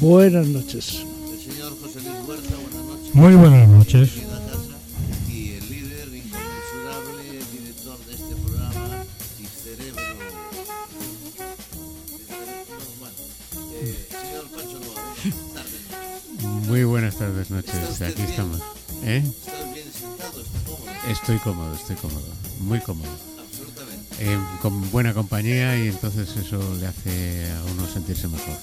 buenas noches. Buenas. El señor José Luis Huerta, buenas noches. Muy buenas noches. Y el líder inconmensurable, director de este programa y cerebro. Bueno, eh, señor Pancho Noa, tarde. Muy buenas tardes, noches. Aquí estamos. ¿Eh? ¿Está bien sentado? ¿Está cómodo? Estoy cómodo, estoy cómodo. Muy cómodo. Absolutamente. Eh, con buena compañía y entonces eso le hace a uno sentirse mejor.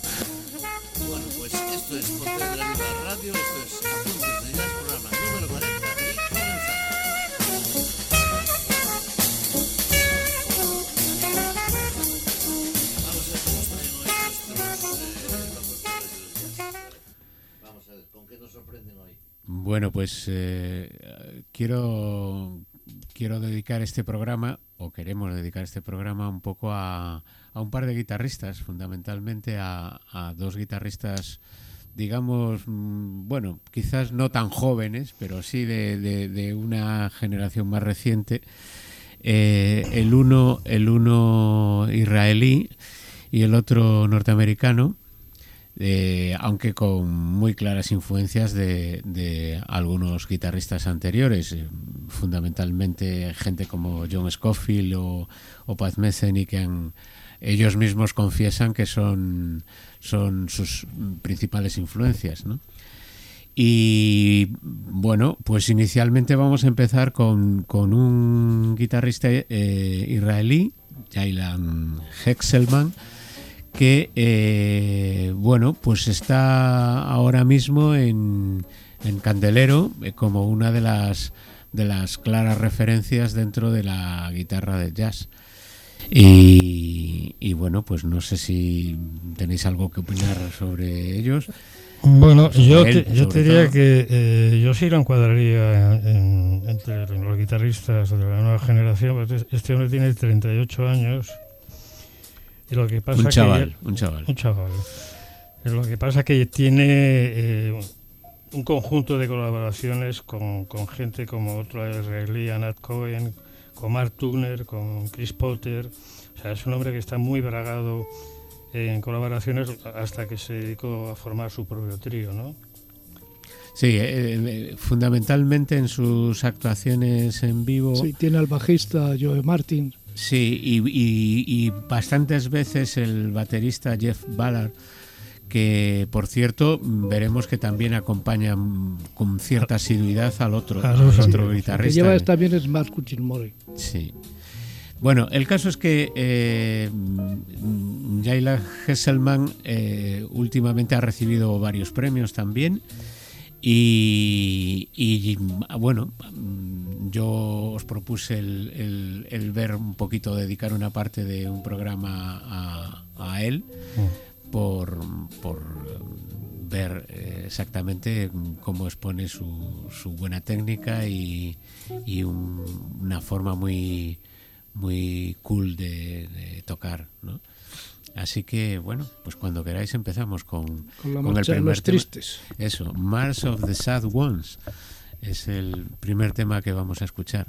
Bueno, pues eh, quiero quiero dedicar este programa o queremos dedicar este programa un poco a, a un par de guitarristas, fundamentalmente a, a dos guitarristas digamos, mm, bueno, quizás no tan jóvenes, pero sí de, de- una generación más reciente. Eh, el uno, el uno israelí y el otro norteamericano, eh, aunque con muy claras influencias de, algunos guitarristas anteriores, eh, fundamentalmente gente como John Scofield o, o Pat Metheny, que ellos mismos confiesan que son, sus principales influencias. Y bueno, pues inicialmente vamos a empezar con, con un guitarrista eh, israelí, Jailan Hexelman, que eh, bueno, pues está ahora mismo en, en Candelero eh, como una de las de las claras referencias dentro de la guitarra del jazz. Y, y bueno, pues no sé si tenéis algo que opinar sobre ellos. Bueno, yo, él, te, yo te diría todo. que eh, yo sí lo encuadraría en- entre los guitarristas de la nueva generación. este- Este hombre tiene 38 años y lo que pasa Un que chaval, un chaval. un chaval. Lo que pasa que tiene eh, un conjunto de colaboraciones con, con gente como otro israelí, Anat Cohen, con Mark Turner, con Chris Potter. O sea, es un hombre que está muy bragado en colaboraciones hasta que se dedicó a formar su propio trío, ¿no? Sí, eh, eh, fundamentalmente en sus actuaciones en vivo. Sí, tiene al bajista Joe Martin. Sí, y, y- y bastantes veces el baterista Jeff Ballard, que por cierto veremos que también acompaña con cierta asiduidad al otro, Claro, al sí. otro El que guitarrista. lleva también es Mark Kuchilmore. Sí. Bueno, el caso es que eh, Jaila Hesselman eh, últimamente ha recibido varios premios también. Y, y, mm, bueno, mm, yo os propuse el, el- el ver un poquito, dedicar una parte de un programa a, a él por, por mm, ver eh, exactamente mm, cómo expone su, su buena técnica y, y un- una forma muy muy cool de, de tocar, ¿no? Así que bueno, pues cuando queráis empezamos con, Con la con marcha de los tema. tristes. Eso, Mars of the Sad Ones es el primer tema que vamos a escuchar.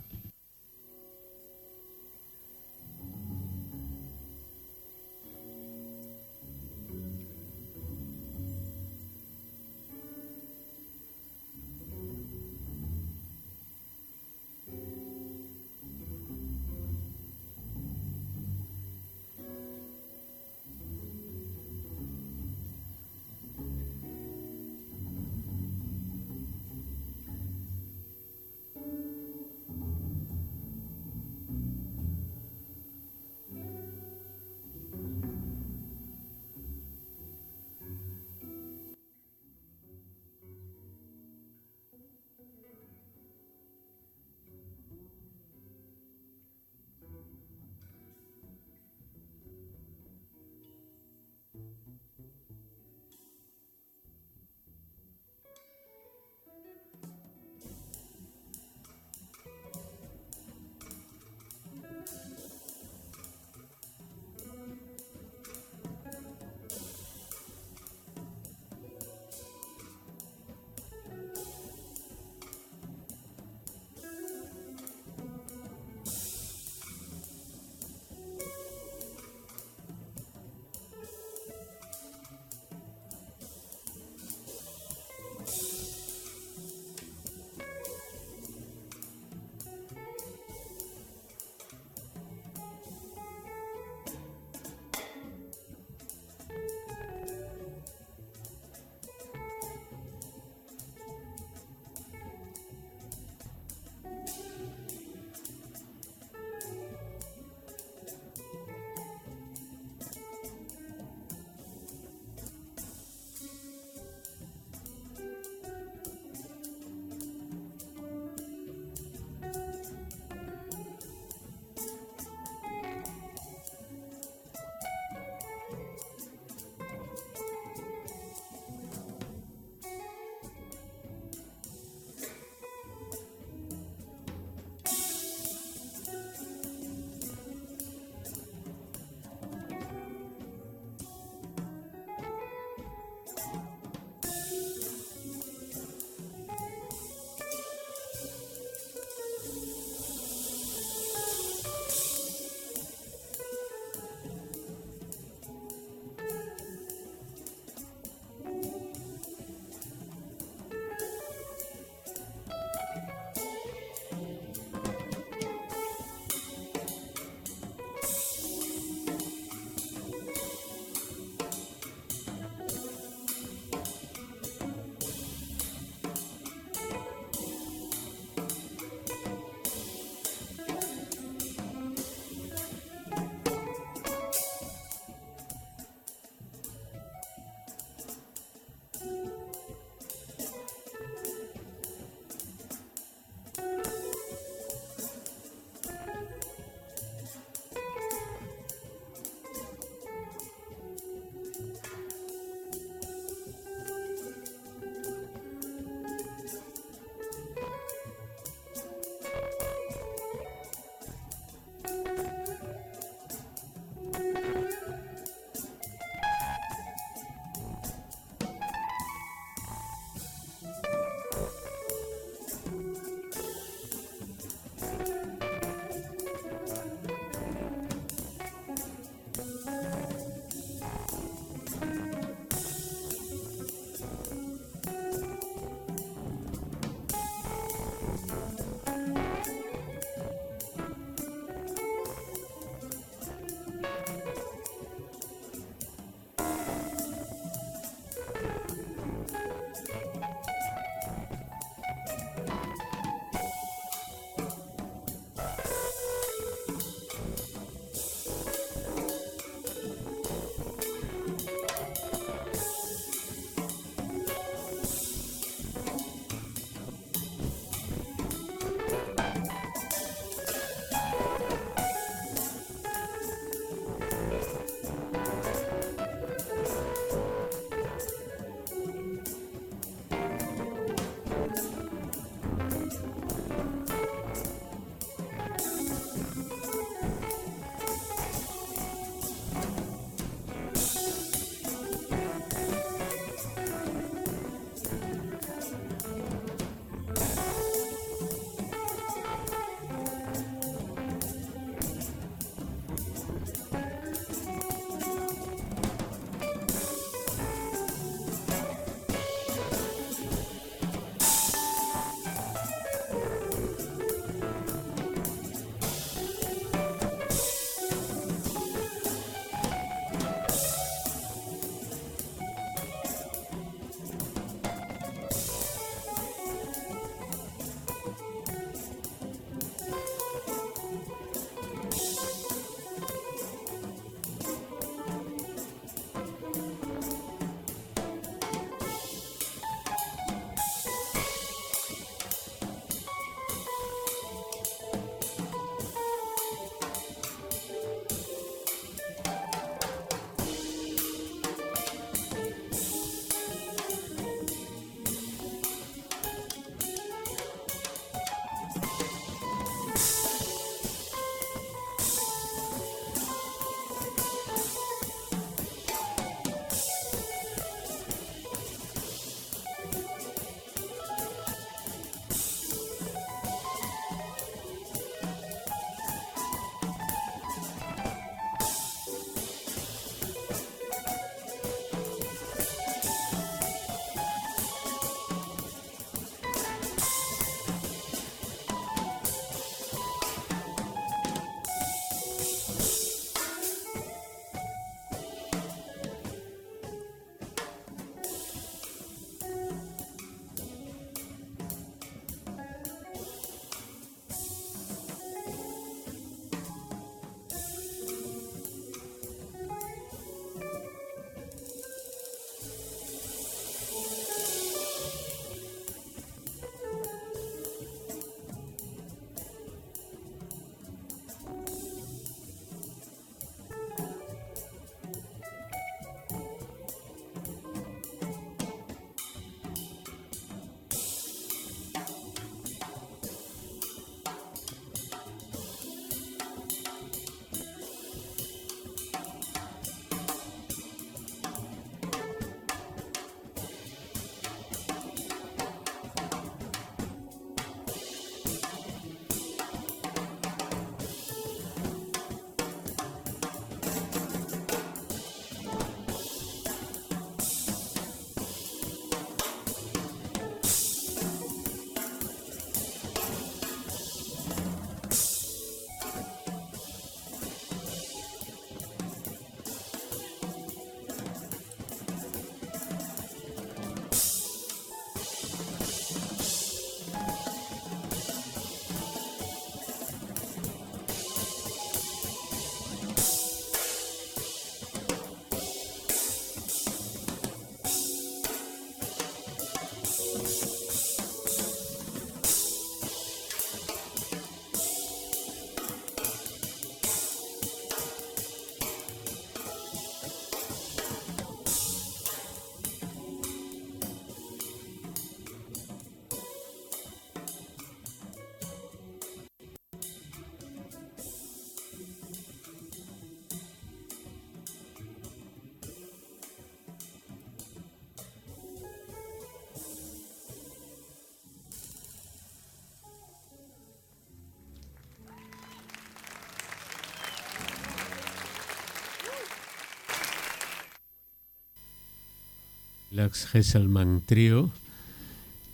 Lax Hesselman Trio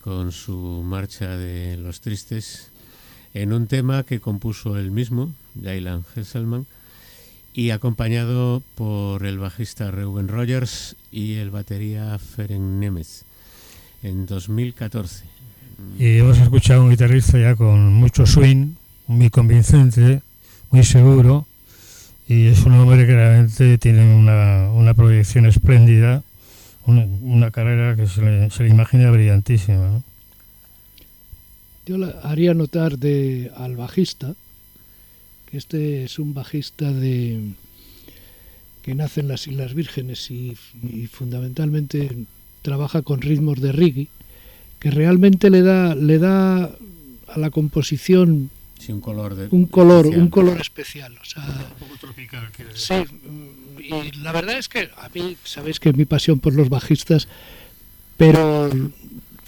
con su marcha de Los Tristes en un tema que compuso él mismo, Jailan Hesselman, y acompañado por el bajista Reuben Rogers y el batería Ferenc Nemeth en 2014. Y hemos escuchado un guitarrista ya con mucho swing, muy convincente, muy seguro, y es un hombre que realmente tiene una, una proyección espléndida, una, una carrera que se le, se le imagina brillantísima. ¿no? Yo la haría notar de, al bajista que este es un bajista de que nace en las Islas Vírgenes y, y fundamentalmente trabaja con ritmos de reggae, que realmente le da, le da a la composición Sí, un color de un color, especial. un color especial. O sea, Un poco tropical, quiere sí, y la verdad es que a mí, sabéis que es mi pasión por los bajistas, pero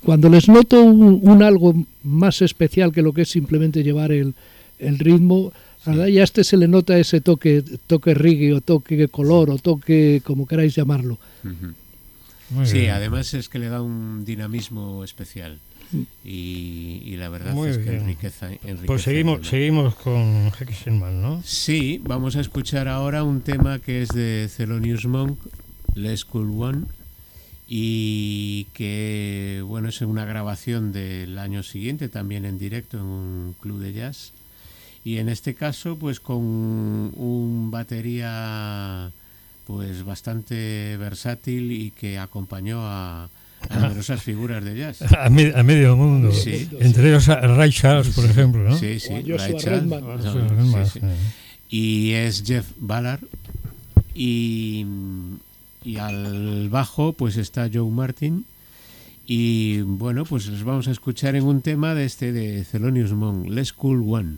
cuando les noto un, un algo más especial que lo que es simplemente llevar el, el ritmo, la verdad, ya a este se le nota ese toque, toque reggae o toque color o toque como queráis llamarlo. Sí, bien. además es que le da un dinamismo especial. Y, y la verdad Muy es que enriqueza, enriquece Pues seguimos, seguimos con Hexenman, ¿no? Sí, vamos a escuchar ahora un tema que es de Thelonious Monk, Let's Cool One, y que bueno es una grabación del año siguiente, también en directo en un club de jazz. Y en este caso, pues con un batería pues bastante versátil y que acompañó a, a numerosas figuras de jazz. A, me- a medio mundo. Sí. Entre ellos a Ray Charles, por ejemplo, ¿no? Sí, sí, Ray Charles. Redman. Ah, No, sí, sí, más, sí. eh. y es Jeff Ballard y, y al bajo pues está Joe Martin y bueno pues les vamos a escuchar en un tema de este de Thelonious Monk Let's Cool One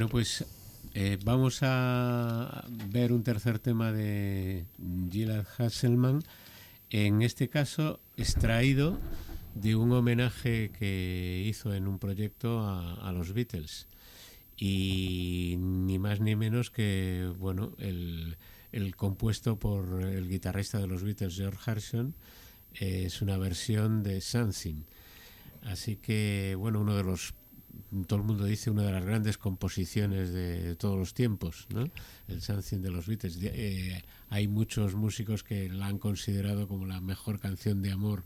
Bueno, pues eh, vamos a ver un tercer tema de Gilad Hasselman, en este caso extraído de un homenaje que hizo en un proyecto a, los Beatles. Y ni más ni menos que, bueno, el, el compuesto por el guitarrista de los Beatles, George Harrison, eh, es una versión de Something. Así que, bueno, uno de los todo el mundo dice una de las grandes composiciones de todos los tiempos, ¿no? El Something de los Beatles. Eh, hay muchos músicos que la han considerado como la mejor canción de amor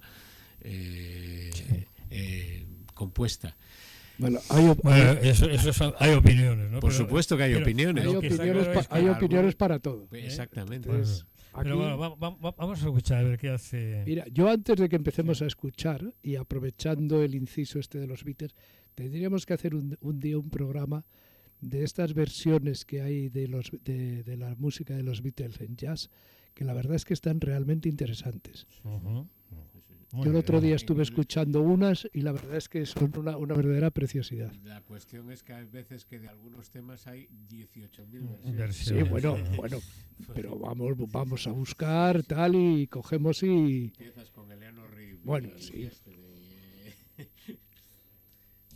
eh, eh, compuesta. Bueno, hay, op- Bueno, eso, eso son- hay opiniones, ¿no? Por Pero- supuesto que hay pero- opiniones. hay opiniones, claro pa- es que hay algún- opiniones para todo. Exactamente. Entonces, Pero bueno, va- va- va- vamos a escuchar a ver qué hace. Mira, yo antes de que empecemos a escuchar y aprovechando el inciso este de los Beatles, tendríamos que hacer un, un día un programa de estas versiones que hay de, los, de, de la música de los Beatles en jazz, que la verdad es que están realmente interesantes. Yo el otro día estuve escuchando unas y la verdad es que son una, una verdadera preciosidad. La cuestión es que hay veces que de algunos temas hay 18.000 Sí, Versiones, bueno, sí. bueno, pero vamos, vamos a buscar tal y cogemos y... Empiezas con Bueno, y sí. este de-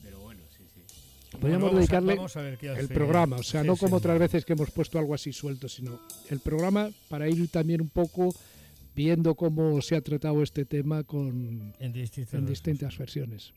Pero bueno, sí, sí. Bueno, Podríamos vamos a- dedicarle vamos a el programa, o sea, Sí, no sí. como otras veces que hemos puesto algo así suelto, sino el programa para ir también un poco viendo cómo se ha tratado este tema con en distintas versiones.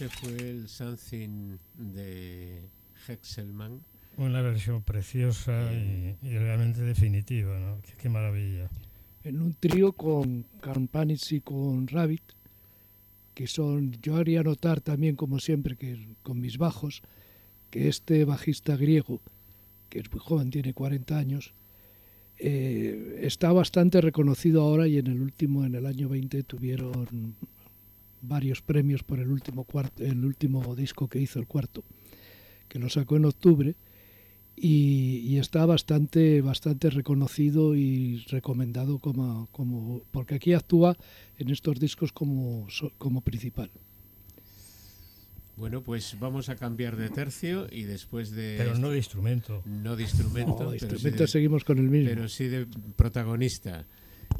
Este fue el Something de Hexelman. Una versión preciosa y, realmente definitiva, ¿no? Qué, maravilla. En un trío con Carpanitz y con Rabbit, que son, yo haría notar también, como siempre, que con mis bajos, que este bajista griego, que es muy joven, tiene 40 años, eh, está bastante reconocido ahora y en el último, en el año 20, tuvieron varios premios por el último, cuarto, el último disco que hizo, el cuarto, que lo sacó en octubre. Y, está bastante bastante reconocido y recomendado como, como porque aquí actúa en estos discos como, como principal. Bueno, pues vamos a cambiar de tercio y después de... Pero no de instrumento. No de instrumento. No, de instrumento seguimos con el mismo. Pero sí de protagonista.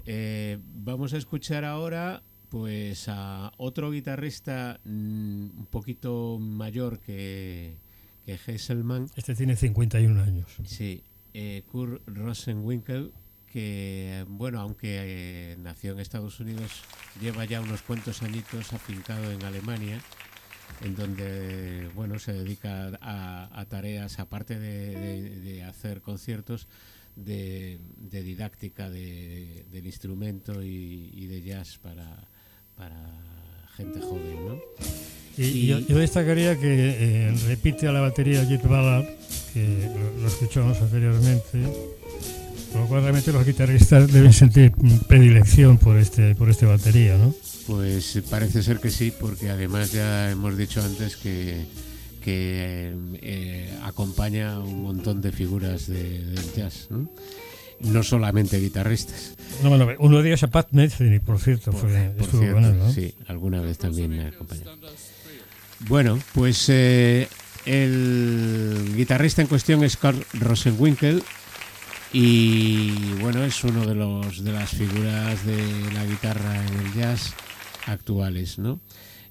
Eh, vamos a escuchar ahora pues a otro guitarrista mm, un poquito mayor que, que Hesselman. Este tiene 51 años. Sí, eh, Kurt Rosenwinkel, que, bueno, aunque eh, nació en Estados Unidos, lleva ya unos cuantos añitos afincado en Alemania en donde bueno se dedica a, tareas aparte de, hacer conciertos de, didáctica del instrumento y, de jazz para, gente joven ¿no? y, yo, destacaría que eh, repite a la batería Jet Ballard que lo, escuchamos anteriormente por lo cual realmente los guitarristas deben sentir predilección por este por este batería ¿no? Pues parece ser que sí, porque además ya hemos dicho antes que, que eh, acompaña a un montón de figuras del jazz, ¿no? Solamente guitarristas. No, bueno, uno de ellos a Pat Metheny, por cierto, fue, ¿no? Sí, alguna vez también me acompañó. Bueno, pues eh, el guitarrista en cuestión es Carl Rosenwinkel y bueno, es uno de los de las figuras de la guitarra en el jazz actuales. ¿no?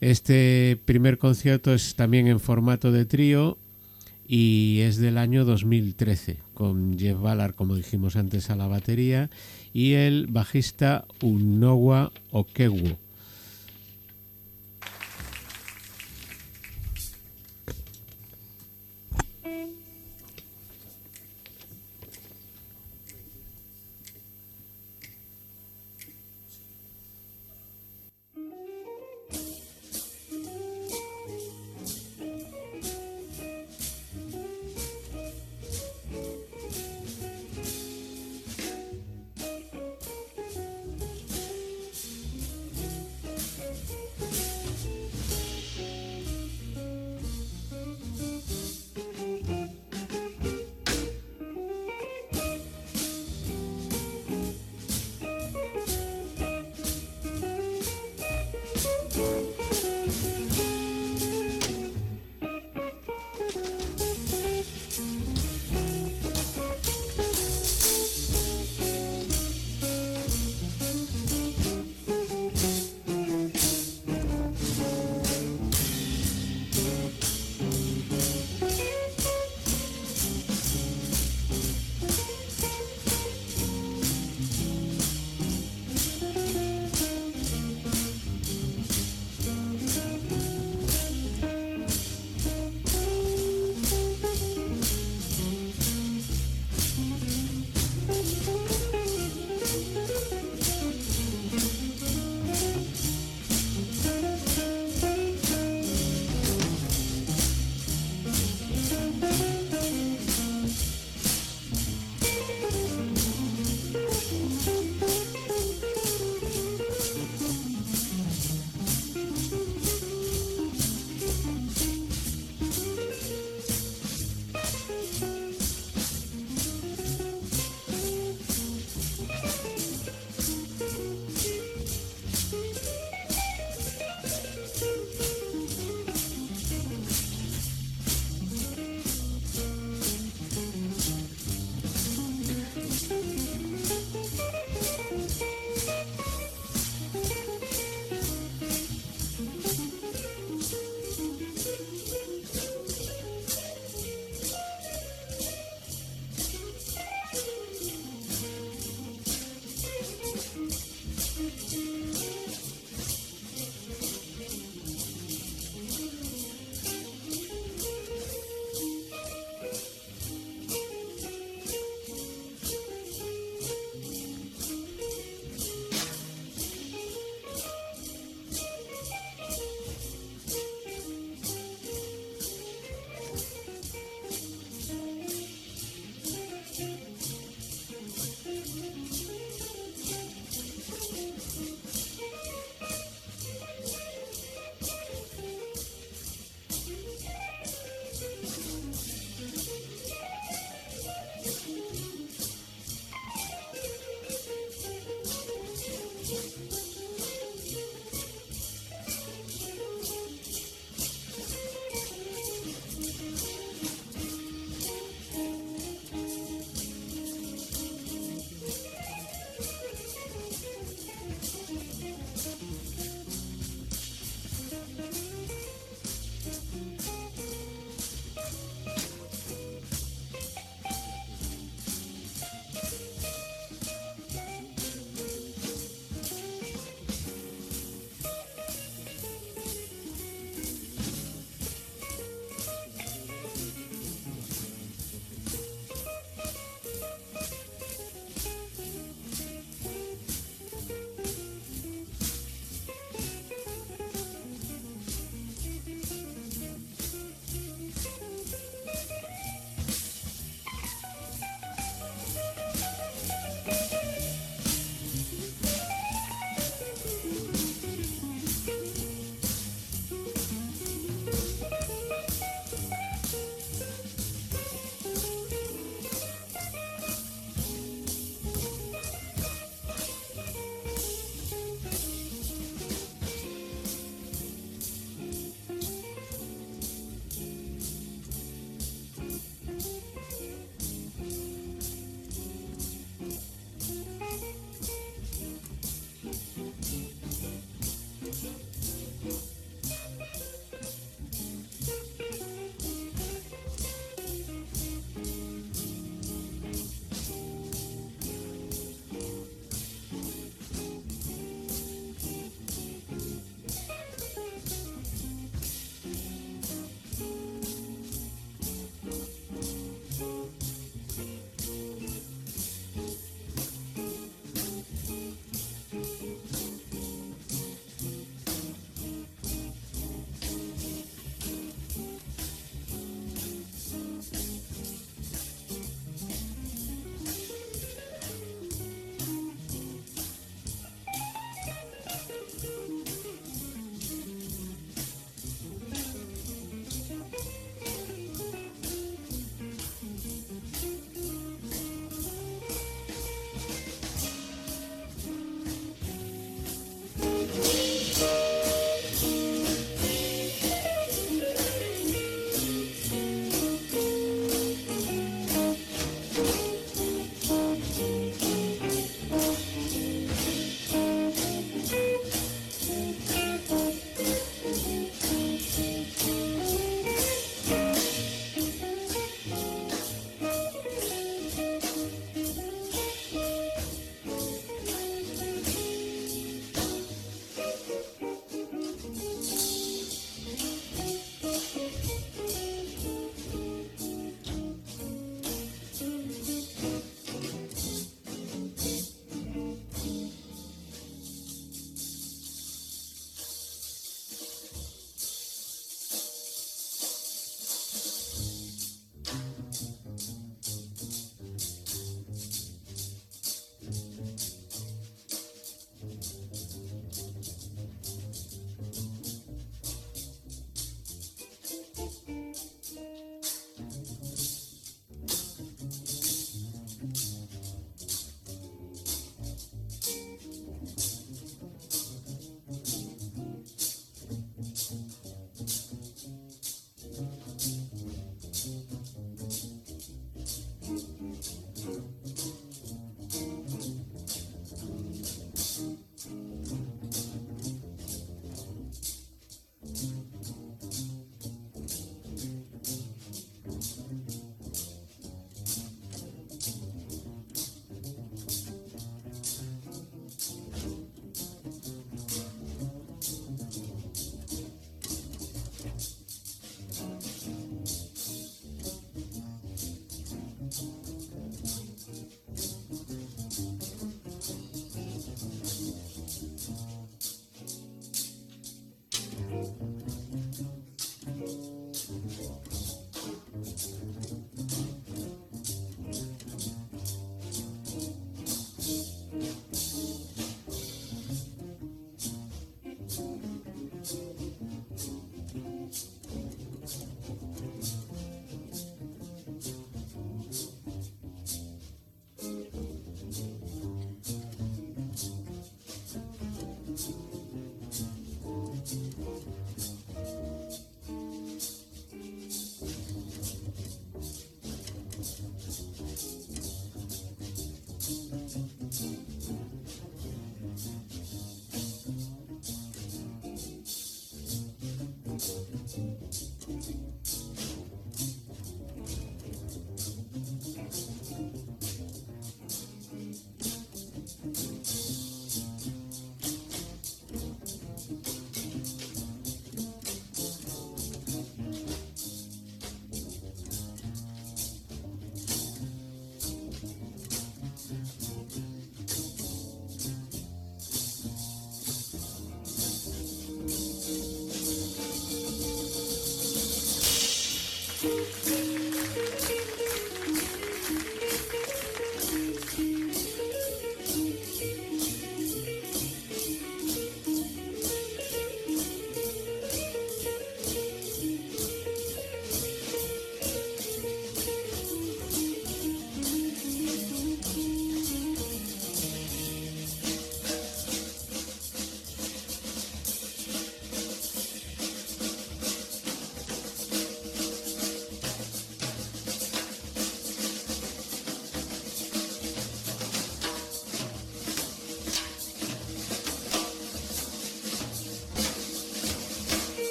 Este primer concierto es también en formato de trío y es del año 2013, con Jeff Ballard, como dijimos antes, a la batería y el bajista Unowa Okewo.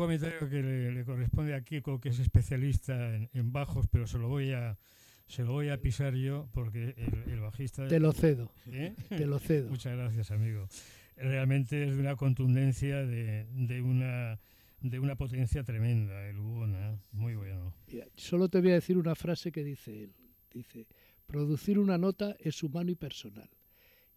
Comentario que le, corresponde a Kiko, que es especialista en, bajos, pero se lo voy a se lo voy a pisar yo porque el, bajista... Te lo cedo. ¿Eh? Te lo cedo. Muchas gracias, amigo. Realmente es de una contundencia, de, de una de una potencia tremenda, el Ubona, muy bueno. Solo te voy a decir una frase que dice él. Dice, producir una nota es humano y personal.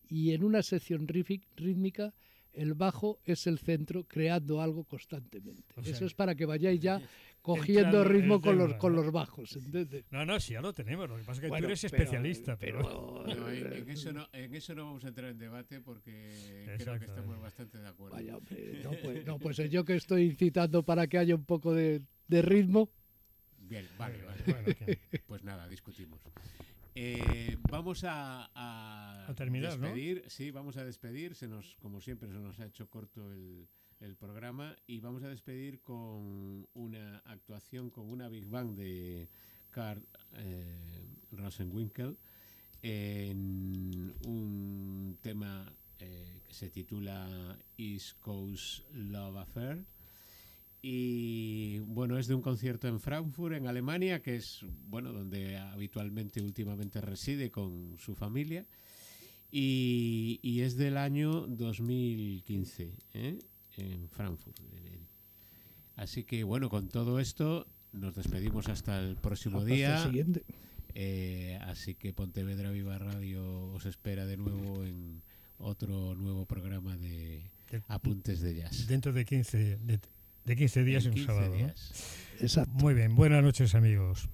Y en una sección rítmica el bajo es el centro creando algo constantemente. Eso es para que vayáis ya cogiendo ritmo con los, con los bajos. ¿entiendes? No, no, sí, ya lo tenemos. Lo que pasa es que tú eres especialista. Pero, en, eso no, en, eso no, vamos a entrar en debate porque creo que estamos bastante de acuerdo. Vaya, no, pues, no, pues yo que estoy incitando para que haya un poco de, de ritmo. Bien, vale, vale. pues nada, discutimos. Eh, vamos a, a, terminar, despedir. Sí, vamos a despedir. Se nos, como siempre, se nos ha hecho corto el, el programa y vamos a despedir con una actuación con una Big Bang de Carl eh, Rosenwinkel en un tema eh, que se titula East Coast Love Affair y bueno, es de un concierto en Frankfurt, en Alemania, que es bueno donde habitualmente últimamente reside con su familia. Y, es del año 2015, ¿eh? en Frankfurt. Así que bueno, con todo esto nos despedimos hasta el próximo día. siguiente. Eh, así que Pontevedra Viva Radio os espera de nuevo en otro nuevo programa de Apuntes de Jazz. Dentro de 15, de 15 días en, un sábado. Exacto. Muy bien, buenas noches amigos.